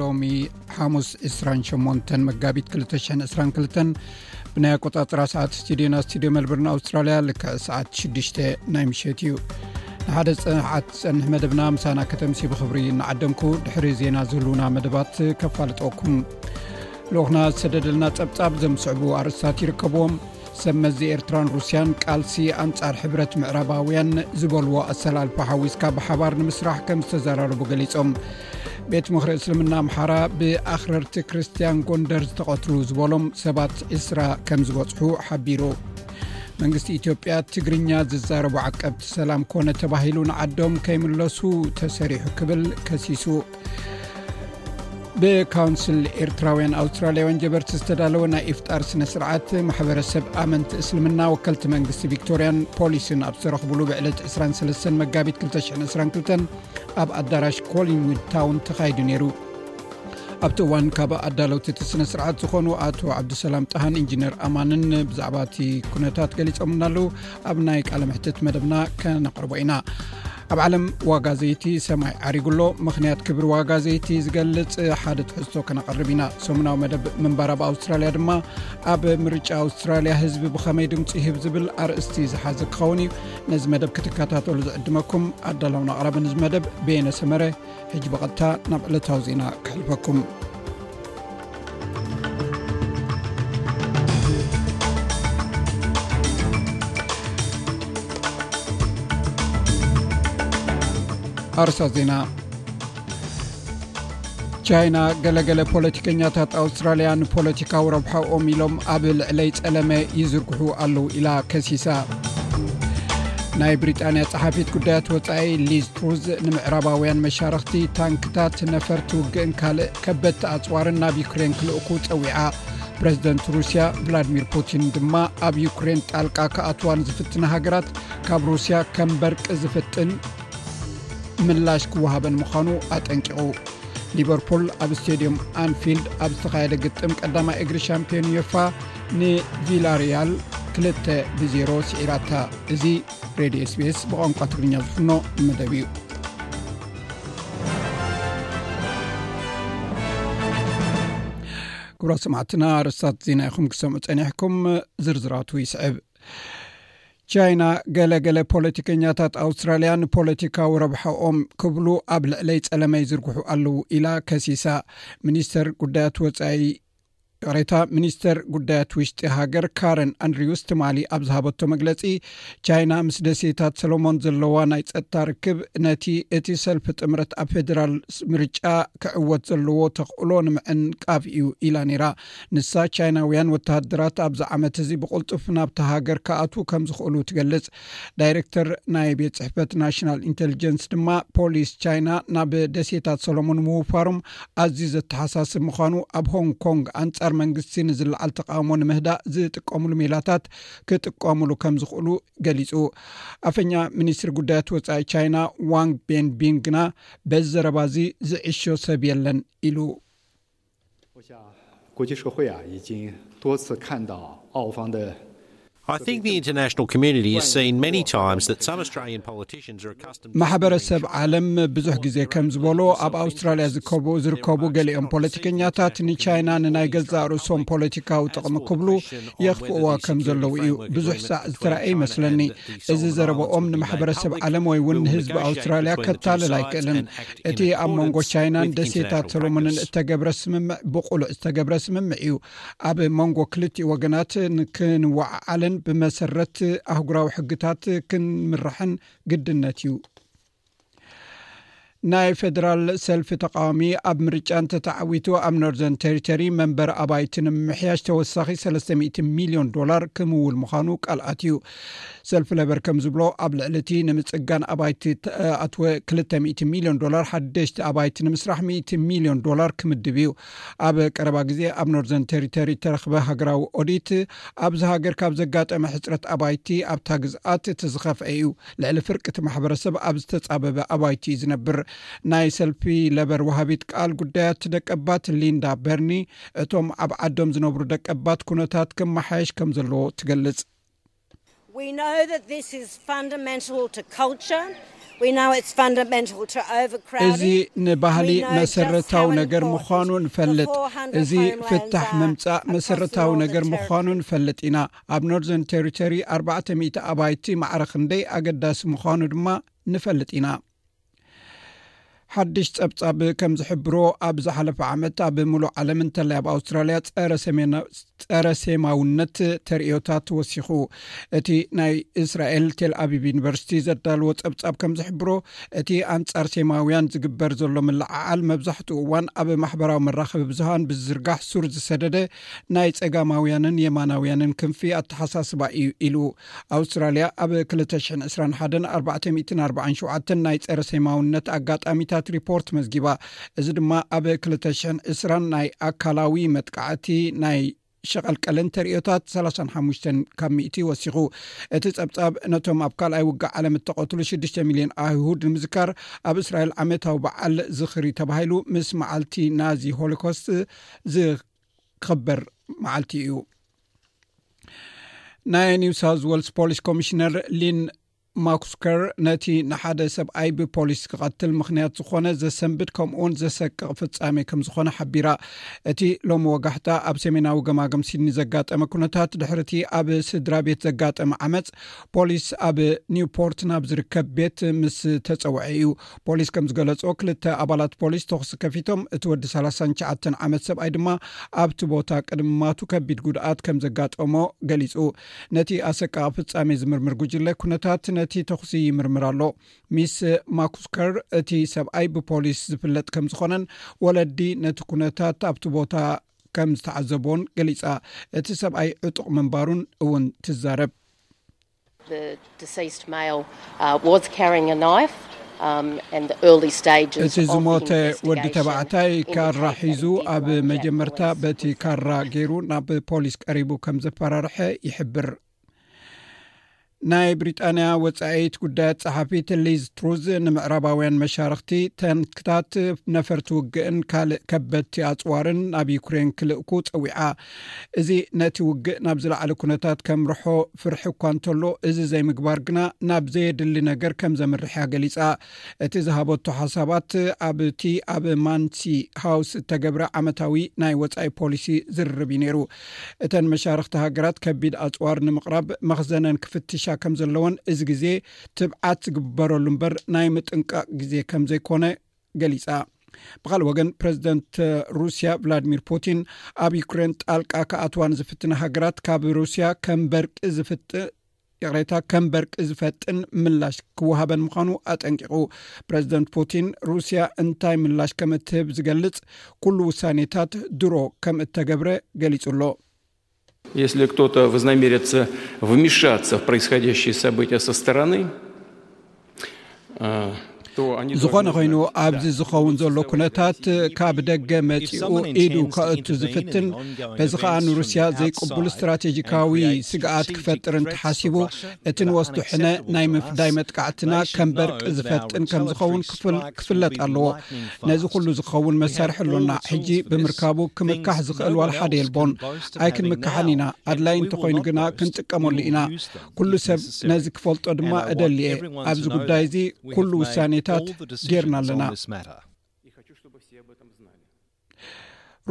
ሎሚ ሓሙስ 28 መጋቢት 222 ብናይ ኣቆጣፅራ ሰዓት ስቱድዮና ስቱድዮ መልበርን ኣውስትራልያ ልክ ሰዓት 6ዱሽ ናይ ምሸት እዩ ንሓደ ፅንሓት ዝፀንሕ መደብና ምሳና ከተምሲ ብክብሪ ንዓደምኩ ድሕሪ ዜና ዝህልውና መደባት ከፋልጠኩም ልኡክና ዝሰደደልና ፀብፃብ ዘምስዕቡ ኣርስታት ይርከብዎም ሰብ መዚ ኤርትራን ሩስያን ቃልሲ ኣንጻር ሕብረት ምዕራባውያን ዝበልዎ ኣሰላልፋ ሓዊስካ ብሓባር ንምስራሕ ከም ዝተዘራረቡ ገሊፆም ቤት ምክሪ እስልምና ኣምሓራ ብኣክረርቲ ክርስትያን ጎንደር ዝተቐትሉ ዝበሎም ሰባት እስራ ከም ዝበፅሑ ሓቢሩ መንግስቲ ኢትዮጵያ ትግርኛ ዝዛረቡ ዓቀብቲ ሰላም ኮነ ተባሂሉ ንዓዶም ከይምለሱ ተሰሪሑ ክብል ከሲሱ ብካውንስል ኤርትራውያን ኣውስትራልያውያን ጀበርቲ ዝተዳለወ ናይ ኢፍጣር ስነ ስርዓት ማሕበረሰብ ኣመንቲ እስልምና ወከልቲ መንግስቲ ቪክቶርያን ፖሊስን ኣብ ዝተረኽብሉ ብዕለት 23 መጋቢት 222 ኣብ ኣዳራሽ ኮሊንዊድ ታውን ተኻይዱ ነይሩ ኣብቲ እዋን ካብ ኣዳለውቲ እቲ ስነ ስርዓት ዝኾኑ ኣቶ ዓብዲሰላም ጣሃን ኢንጂነር ኣማንን ብዛዕባ እቲ ኩነታት ገሊፆም እናለዉ ኣብ ናይ ቃል ምሕትት መደብና ከነቕርቦ ኢና ኣብ ዓለም ዋጋ ዘይቲ ሰማይ ዓሪጉ ኣሎ ምክንያት ክብሪ ዋጋ ዘይቲ ዝገልፅ ሓደ ትሕዝቶ ከነቕርብ ኢና ሰሙናዊ መደብ ምንባር ኣብ ኣውስትራልያ ድማ ኣብ ምርጫ ኣውስትራልያ ህዝቢ ብኸመይ ድምፂ ህብ ዝብል ኣርእስቲ ዝሓዘ ክኸውን እዩ ነዚ መደብ ክትከታተሉ ዝዕድመኩም ኣዳላውን ኣቕራቢ ንዚ መደብ ቤነ ሰመረ ሕጂ ብቐጥታ ናብ ዕለታዊ ዜና ክሕልፈኩም ኣርሳ ዜና ቻይና ገለገለ ፖለቲከኛታት ኣውስትራልያ ንፖለቲካዊ ረብሓኦም ኢሎም ኣብ ልዕለይ ጸለመ ይዝርግሑ ኣለው ኢላ ከሲሳ ናይ ብሪጣንያ ጸሓፊት ጉዳያት ወፃኢ ሊዝ ትሩዝ ንምዕራባውያን መሻርኽቲ ታንክታት ነፈርቲ ውግእን ካልእ ከበድቲ ኣፅዋርን ናብ ዩክሬን ክልእኩ ፀዊዓ ፕረዚደንት ሩስያ ቭላድሚር ፑቲን ድማ ኣብ ዩክሬን ጣልቃ ክኣትዋን ዝፍትነ ሃገራት ካብ ሩስያ ከም በርቂ ዝፍጥን ምላሽ ክወሃበን ምዃኑ ኣጠንቂቑ ሊቨርፑል ኣብ ስተድዩም ኣንፊልድ ኣብ ዝተኻየደ ግጥም ቀዳማይ እግሪ ሻምፒዮን ዮፋ ንቪላርያል 2 ብዜሮ ስዒራታ እዚ ሬድዮ ስቤስ ብቋንቋ ትግርኛ ዝፍኖ መደብ እዩ ክብራት ሰማዕትና ርስታት ዜና ይኹም ክሰምዑ ፀኒሕኩም ዝርዝራቱ ይስዕብ ቻይና ገለ ገለ ፖለቲከኛታት ኣውስትራልያ ንፖለቲካዊ ረብሐኦም ክብሉ ኣብ ልዕለይ ፀለመ ይዝርግሑ ኣለው ኢላ ከሲሳ ሚኒስተር ጉዳያት ወፃኢ ቅሬታ ሚኒስተር ጉዳያት ውሽጢ ሃገር ካረን ኣንድሪውስ ትማሊ ኣብ ዝሃበቶ መግለፂ ቻይና ምስ ደሴታት ሰሎሞን ዘለዋ ናይ ፀጥታ ርክብ ነቲ እቲ ሰልፊ ጥምረት ኣብ ፌደራል ምርጫ ክዕወት ዘለዎ ተኽእሎ ንምዕንቃፍ እዩ ኢላ ነይራ ንሳ፣ ቻይናውያን ወተሃደራት ኣብዚ ዓመት እዚ ብቕልጡፍ ናብታ ሃገር ክኣትዉ ከም ዝኽእሉ ትገልጽ። ዳይረክተር ናይ ቤት ጽሕፈት ናሽናል ኢንተልጀንስ ድማ፣ ፖሊስ ቻይና ናብ ደሴታት ሰሎሞን ምውፋሮም ኣዝዩ ዘተሓሳስብ ምዃኑ፣ ኣብ ሆንግ ኮንግ ኣንጻር መንግስቲ ንዝለዓል ተቓውሞ ንምህዳእ ዝጥቀምሉ ሜላታት ክጥቀምሉ ከም ዝኽእሉ ገሊጹ። ኣፈኛ ሚኒስትሪ ጉዳያት ወጻኢ ቻይና ዋንግ ቤንቢን ግና፣ በዚ ዘረባ እዚ ዝዕሾ ሰብ የለን ኢሉ። ማሕበረሰብ ዓለም ብዙሕ ግዜ ከም ዝበሎ ኣብ ኣውስትራልያ ዝርከቡ ገሊኦም ፖለቲከኛታት ንቻይና ንናይ ገዛእ ርእሶም ፖለቲካዊ ጥቕሚ ክብሉ የኽፍእዋ ከም ዘለዉ እዩ ብዙሕ ሳዕ ዝተረእየ ይመስለኒ እዚ ዘረበኦም ንማሕበረሰብ ዓለም ወይ እውን ንህዝቢ ኣውስትራልያ ከታልል ኣይክእልን እቲ ኣብ መንጎ ቻይናን ደሴታት ሰሎሞንን እተገብረ ስምምዕ ብቑሉዕ ዝተገብረ ስምምዕ እዩ ኣብ መንጎ ክልቲኡ ወገናት ንክንወዓዓልን ብመሰረት ኣህጉራዊ ሕግታት ክንምራሕን ግድነት እዩ ናይ ፌደራል ሰልፊ ተቃዋሚ ኣብ ምርጫ እንተተዓዊቱ ኣብ ኖርዘርን ቴሪተሪ መንበሪ ኣባይቲ ንምምሕያሽ ተወሳኺ 300 ሚሊዮን ዶላር ክምውል ምዃኑ ቃልኣት እዩ ሰልፊ ለበር ከም ዝብሎ ኣብ ልዕሊ እቲ ንምፅጋን ኣባይቲ እተኣትወ ክልተ ሚእቲ ሚልዮን ዶላር ሓደሽቲ ኣባይቲ ንምስራሕ ሚእቲ ሚልዮን ዶላር ክምድብ እዩ ኣብ ቀረባ ግዜ ኣብ ኖርዘርን ቴሪተሪ እተረኽበ ሃገራዊ ኦዲት ኣብዚ ሃገር ካብ ዘጋጠመ ሕፅረት ኣባይቲ ኣብታ ግዝኣት እቲ ዝኸፍአ እዩ ልዕሊ ፍርቂ እቲ ማሕበረሰብ ኣብ ዝተፃበበ ኣባይቲ እዩ ዝነብር ናይ ሰልፊ ለበር ውሃቢት ቃል ጉዳያት ደቀባት ሊንዳ በርኒ እቶም ኣብ ዓዶም ዝነብሩ ደቀባት ኩነታት ክመሓየሽ ከም ዘለዎ ትገልፅ እዚ ንባህሊ መሰረታዊ ነገር ምዃኑ ንፈልጥ እዚ ፍታሕ ምምፃእ መሰረታዊ ነገር ምዃኑ ንፈልጥ ኢና ኣብ ኖርዘርን ቴሪቶሪ ኣርባዕተ ሚእቲ ኣባይቲ ማዕረ ክንደይ ኣገዳሲ ምዃኑ ድማ ንፈልጥ ኢና ሓድሽ ፀብፃብ ከም ዝሕብሮ ኣብ ዝሓለፈ ዓመት ኣብ ምሉእ ዓለም እንተላይ ኣብ ኣውስትራልያ ፀረ ሴማውነት ተርእዮታት ወሲኹ እቲ ናይ እስራኤል ቴልኣቪቭ ዩኒቨርሲቲ ዘዳልዎ ፀብፃብ ከም ዝሕብሮ እቲ ኣንፃር ሴማውያን ዝግበር ዘሎ ምልዓዓል መብዛሕትኡ እዋን ኣብ ማሕበራዊ መራኸቢ ብዙሃን ብዝዝርጋሕ ሱር ዝሰደደ ናይ ፀጋማውያንን የማናውያንን ክንፊ ኣተሓሳስባ እዩ ኢሉ ኣውስትራልያ ኣብ ክልተ ሽሕን ዕስራን ሓደን ኣርባዕተ ሚእትን ኣርባዓን ሸውዓተን ናይ ፀረ ሴማውነት ኣጋጣሚታት ሪፖርት መዝጊባ እዚ ድማ ኣብ ክልተ ሽሕን ዕስራን ናይ ኣካላዊ መጥቃዕቲ ናይ ሸቐልቀለን ተርእዮታት ሰላሳን ሓሙሽተን ካብ ሚእቲ ወሲኹ እቲ ጸብጻብ ነቶም ኣብ ካልኣይ ውግእ ዓለም እተቐትሉ ሽዱሽተ ሚልዮን ኣይሁድ ንምዝካር ኣብ እስራኤል ዓመታዊ በዓል ዝኽሪ ተባሂሉ ምስ መዓልቲ ናዚ ሆሎኮስት ክኽበር መዓልቲ እዩ ናይ ኒው ሳውት ወልስ ፖሊስ ኮሚሽነር ሊን ማኩስከር ነቲ ንሓደ ሰብኣይ ብፖሊስ ክቐትል ምክንያት ዝኾነ ዘሰንብድ ከምኡውን ዘሰቅቕ ፍፃሜ ከም ዝኾነ ሓቢራ እቲ ሎሚ ወጋሕታ ኣብ ሰሜናዊ ገማግም ሲድኒ ዘጋጠመ ኩነታት ድሕሪ እቲ ኣብ ስድራ ቤት ዘጋጠመ ዓመፅ ፖሊስ ኣብ ኒውፖርት ናብ ዝርከብ ቤት ምስ ተፀውዐ እዩ ፖሊስ ከም ዝገለፆ ክልተ ኣባላት ፖሊስ ተኽሲ ከፊቶም እቲ ወዲ ሰላሳን ትሽዓተን ዓመት ሰብኣይ ድማ ኣብቲ ቦታ ቅድሚ ማቱ ከቢድ ጉድኣት ከም ዘጋጠሞ ገሊፁ ነቲ ኣሰቃቂ ፍፃሜ ዝምርምር ጉጅለ ኩነታት ነቲ ተኽሲ ይምርምር ኣሎ ሚስ ማኩስከር እቲ ሰብኣይ ብፖሊስ ዝፍለጥ ከም ዝኾነን ወለዲ ነቲ ኩነታት ኣብቲ ቦታ ከም ዝተዓዘቦን ገሊፃ እቲ ሰብኣይ ዕጡቕ ምንባሩን እውን ትዛረብ እቲ ዝሞተ ወዲ ተባዕታይ ካራ ሒዙ ኣብ መጀመርታ በቲ ካራ ገይሩ ናብ ፖሊስ ቀሪቡ ከም ዘፈራርሐ ይሕብር ናይ ብሪጣንያ ወፃኢት ጉዳያት ፀሓፊት ሊዝ ትሩዝ ንምዕራባውያን መሻርክቲ ተንክታት ነፈርቲ ውግእን ካልእ ከበድቲ ኣፅዋርን ናብ ዩክሬን ክልእኩ ፀዊዓ እዚ ነቲ ውግእ ናብ ዝለዓለ ኩነታት ከምርሖ ፍርሒ እኳ እንተሎ እዚ ዘይምግባር ግና ናብ ዘየድሊ ነገር ከም ዘምርሕ እያ ገሊፃ እቲ ዝሃበቶ ሓሳባት ኣብቲ ኣብ ማንሲ ሃውስ እተገብረ ዓመታዊ ናይ ወፃኢ ፖሊሲ ዝርርብ እዩ ነይሩ እተን መሻርክቲ ሃገራት ከቢድ ኣፅዋር ንምቕራብ መክዘነን ክፍትሻ ከም ዘለዎን እዚ ግዜ ትብዓት ዝግበረሉ እምበር ናይ ምጥንቃቅ ግዜ ከም ዘይኮነ ገሊፃ ብካልእ ወገን ፕረዚደንት ሩስያ ቭላድሚር ፑቲን ኣብ ዩክሬን ጣልቃ ክኣትዋ ንዝፍትና ሃገራት ካብ ሩስያ ከም በርቂ ዝፍጥ ይቅሬታ ከም በርቂ ዝፈጥን ምላሽ ክወሃበን ምዃኑ ኣጠንቂቁ ፕረዚደንት ፑቲን ሩስያ እንታይ ምላሽ ከም እትህብ ዝገልፅ ኩሉ ውሳኔታት ድሮ ከም እተገብረ ገሊፁ ኣሎ ዝኾነ ኾይኑ ኣብዚ ዝኸውን ዘሎ ኩነታት ካብ ደገ መፂኡ ኢዱ ከእቱ ዝፍትን በዚ ከዓ ንሩስያ ዘይቅቡል ስትራቴጂካዊ ስግኣት ክፈጥር እንተሓሲቡ እቲ ንወስዶ ሕነ ናይ ምፍዳይ መጥቃዕትና ከም በርቂ ዝፈጥን ከምዝኸውን ክፍለጥ ኣለዎ ነዚ ኩሉ ዝኸውን መሳርሒ ኣሎና ሕጂ ብምርካቡ ክምካሕ ዝኽእል ዋል ሓደ የልቦን ኣይ ክንምካሓን ኢና ኣድላይ እንተኮይኑ ግና ክንጥቀመሉ ኢና ኩሉ ሰብ ነዚ ክፈልጦ ድማ እደሊ እየ ኣብዚ ጉዳይ እዚ ኩሉ ውሳኔታት ጌርና ኣለና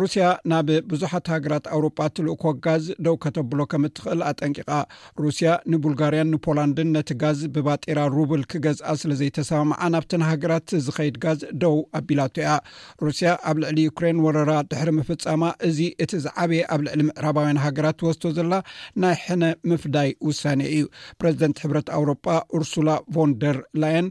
ሩስያ ናብ ብዙሓት ሃገራት ኣውሮጳ እትልእኮ ጋዝ ደው ከተብሎ ከም እትኽእል ኣጠንቂቓ ሩስያ ንቡልጋርያን ንፖላንድን ነቲ ጋዝ ብባጤራ ሩብል ክገዝኣ ስለ ዘይተሰማምዓ ናብተን ሃገራት ዝኸይድ ጋዝ ደው ኣቢላቶ እያ ሩስያ ኣብ ልዕሊ ዩክሬን ወረራ ድሕሪ ምፍፃማ እዚ እቲ ዝዓበየ ኣብ ልዕሊ ምዕራባውያን ሃገራት ትወስቶ ዘላ ናይ ሕነ ምፍዳይ ውሳኔ እዩ ፕረዚደንት ሕብረት ኣውሮጳ ኡርሱላ ቮንደር ላየን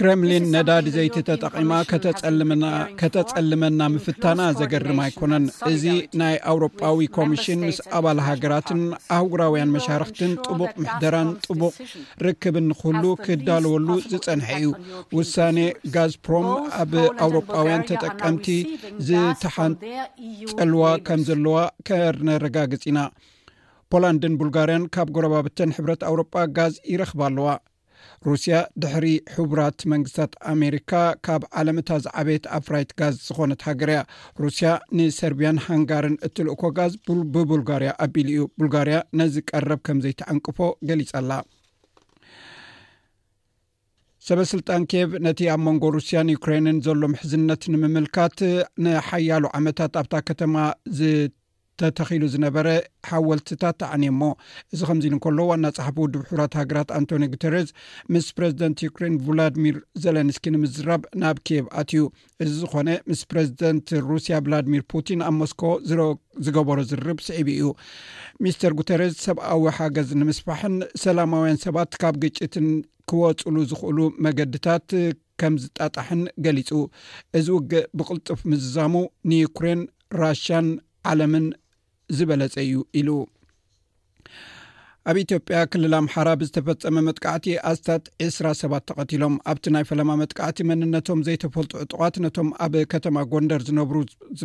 ክረምሊን ነዳዲ ዘይቲ ተጠቒማ ከተፀልመና ምፍታና ዘገርም ኣይኮነን እዚ ናይ ኣውሮጳዊ ኮሚሽን ምስ ኣባል ሃገራትን ኣህጉራውያን መሻርክትን ጥቡቕ ምሕደራን ጥቡቕ ርክብን ንክህሉ ክዳለወሉ ዝፀንሐ እዩ ውሳኔ ጋዝፕሮም ኣብ ኣውሮጳውያን ተጠቀምቲ ዝተሓንፀልዋ ከም ዘለዋ ከነረጋግፅ ኢና ፖላንድን ቡልጋርያን ካብ ጎረባብተን ሕብረት ኣውሮጳ ጋዝ ይረክባ ኣለዋ ሩስያ ድሕሪ ሕቡራት መንግስታት ኣሜሪካ ካብ ዓለም እታ ዝዓበየት ኣፍራይት ጋዝ ዝኾነት ሃገር እያ ሩስያ ንሰርቢያን ሃንጋርን እትልእኮ ጋዝ ብቡልጋርያ ኣቢሉ እዩ ቡልጋርያ ነዚ ቀረብ ከምዘይተዐንቅፎ ገሊፀላ ሰበስልጣን ኬቭ ነቲ ኣብ መንጎ ሩስያን ዩክሬንን ዘሎ ምሕዝነት ንምምልካት ንሓያሉ ዓመታት ኣብታ ከተማ ተተኺሉ ዝነበረ ሓወልትታት ኣዕንየሞ። እዚ ከምዚ ኢሉ እንከሎ ዋና ጸሓፊ ውድብ ሕቡራት ሃገራት ኣንቶኒ ጉተረዝ ምስ ፕረዚደንት ዩክሬን ቭላድሚር ዘለንስኪ ንምዝራብ ናብ ኪየቭ ኣትዩ። እዚ ዝኾነ ምስ ፕረዚደንት ሩስያ ቭላድሚር ፑቲን ኣብ ሞስኮ ዝገበሮ ዝርርብ ስዒቡ እዩ። ሚስተር ጉተረዝ ሰብኣዊ ሓገዝ ንምስፋሕን ሰላማውያን ሰባት ካብ ግጭትን ክወፅሉ ዝኽእሉ መገድታት ከም ዝጣጣሕን ገሊጹ። እዚ ውግእ ብቕልጡፍ ምዝዛሙ ንዩክሬን፣ ራሽያን ዓለምን ዝበለጸ እዩ ኢሉ። ኣብ ኢትዮጵያ ክልል ኣምሓራ ብዝተፈፀመ መጥቃዕቲ ኣስታት ዕስራ ሰባት ተቐቲሎም ኣብቲ ናይ ፈለማ መጥቃዕቲ መንነቶም ዘይተፈልጡ ዕጡቓት ነቶም ኣብ ከተማ ጎንደር ዝነብሩ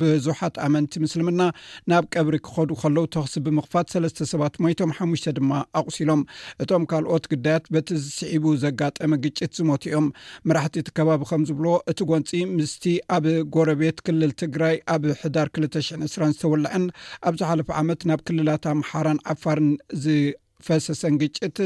ብዙሓት ኣመንቲ ምስልምና ናብ ቀብሪ ክኸዱ ከለዉ ተኽሲ ብምኽፋት ሰለስተ ሰባት ሞይቶም ሓሙሽተ ድማ ኣቑሲሎም እቶም ካልኦት ግዳያት በቲ ዝስዒቡ ዘጋጠመ ግጭት ዝሞት እዮም መራሕቲ እቲ ከባቢ ከም ዝብልዎ እቲ ጎንፂ ምስቲ ኣብ ጎረቤት ክልል ትግራይ ኣብ ሕዳር 220 ዝተወልዐን ኣብ ዝሓለፈ ዓመት ናብ ክልላት ኣምሓራን ዓፋርን ዝፈሰሰን ግጭት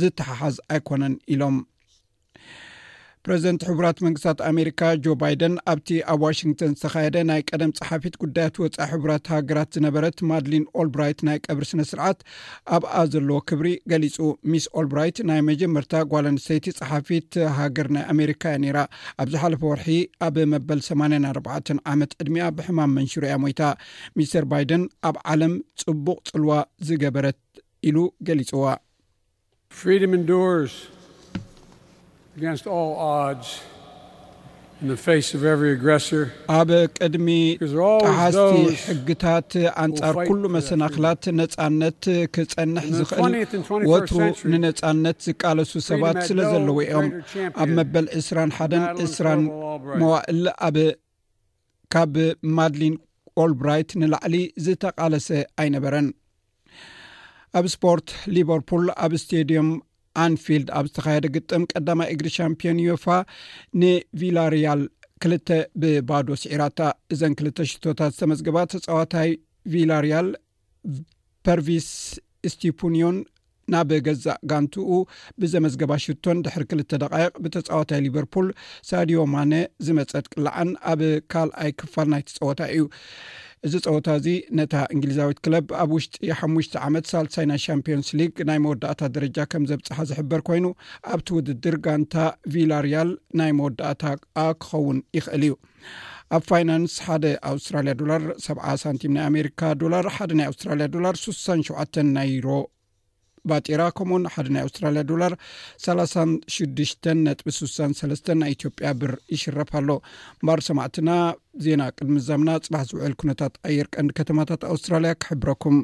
ዝተሓሓዝ ኣይኮነን ኢሎም ፕረዚደንት ሕቡራት መንግስታት ኣሜሪካ ጆ ባይደን ኣብቲ ኣብ ዋሽንግተን ዝተካየደ ናይ ቀደም ፀሓፊት ጉዳያት ወፃኢ ሕቡራት ሃገራት ዝነበረት ማድሊን ኦልብራይት ናይ ቀብሪ ስነ ስርዓት ኣብኣ ዘለዎ ክብሪ ገሊፁ ሚስ ኦልብራይት ናይ መጀመርታ ጓል ኣንሰይቲ ፀሓፊት ሃገር ናይ ኣሜሪካ እያ ነይራ ኣብ ዝሓለፈ ወርሒ ኣብ መበል 84 ዓመት ዕድሚያ ብሕማም መንሽሮ እያ ሞይታ ሚስተር ባይደን ኣብ ዓለም ፅቡቅ ፅልዋ ዝገበረት ኢሉ ገሊፅዋ Freedom endures against all odds in the face of every aggressor. ኣብ ቅድሚ ጠሓስቲ ሕግታት፣ ኣንጻር ኩሉ መሰናኽላት ነጻነት ክጸንሕ ዝኽእል ወትሩ ንነጻነት ዝቃለሱ ሰባት ስለ ዘለዉ እዮም። ኣብ መበል ዕስራን ሓደን ዕስራን መዋእል ኣብ ካብ ማድሊን ኦልብራይት ንላዕሊ ዝተቓለሰ ኣይነበረን። ኣብ ስፖርት ሊቨርፑል ኣብ ስተድም ኣንፊልድ ኣብ ዝተካየደ ግጥም ቀዳማይ እግሪ ሻምፒዮን ዮፋ ንቪላርያል ክልተ ብባዶ ስዒራታ እዘን ክልተ ሽቶታት ዝተመዝገባ ተፃዋታይ ቪላርያል ፐርቪስ ስቲፑንዮን ናብ ገዛእ ጋንትኡ ብዘመዝገባ ሽቶን ድሕሪ ክልተ ደቃይቅ ብተፃዋታይ ሊቨርፑል ሳድዮ ማነ ዝመፀጥ ቅላዓን ኣብ ካልኣይ ክፋል ናይቲ ፀወታ እዩ እዚ ፀወታ እዚ ነታ እንግሊዛዊት ክለብ ኣብ ውሽጢ ሓሙሽተ ዓመት ሳልሳይ ናይ ሻምፒዮንስ ሊግ ናይ መወዳእታ ደረጃ ከም ዘብፅሓ ዝሕበር ኮይኑ ኣብቲ ውድድር ጋንታ ቪላርያል ናይ መወዳእታ ኣ ክኸውን ይኽእል እዩ ኣብ ፋይናንስ ሓደ ኣውስትራሊያ ዶላር ሰ ሳንቲም ናይ ኣሜሪካ ዶላር ሓደ ናይ ኣውስትራሊያ ዶላር ሱሳን ሸውዓተን ናይ ዩሮ ባጤራ ከምኡውን ሓደ ናይ ኣውስትራልያ ዶላር 36 ነጥቢ 63 ናይ ኢትዮጵያ ብር ይሽረፍ ኣሎ እምባር ሰማዕትና ዜና ቅድሚ ዛምና ፅባሕ ዝውዕል ኩነታት ኣየር ቀንዲ ከተማታት ኣውስትራልያ ክሕብረኩም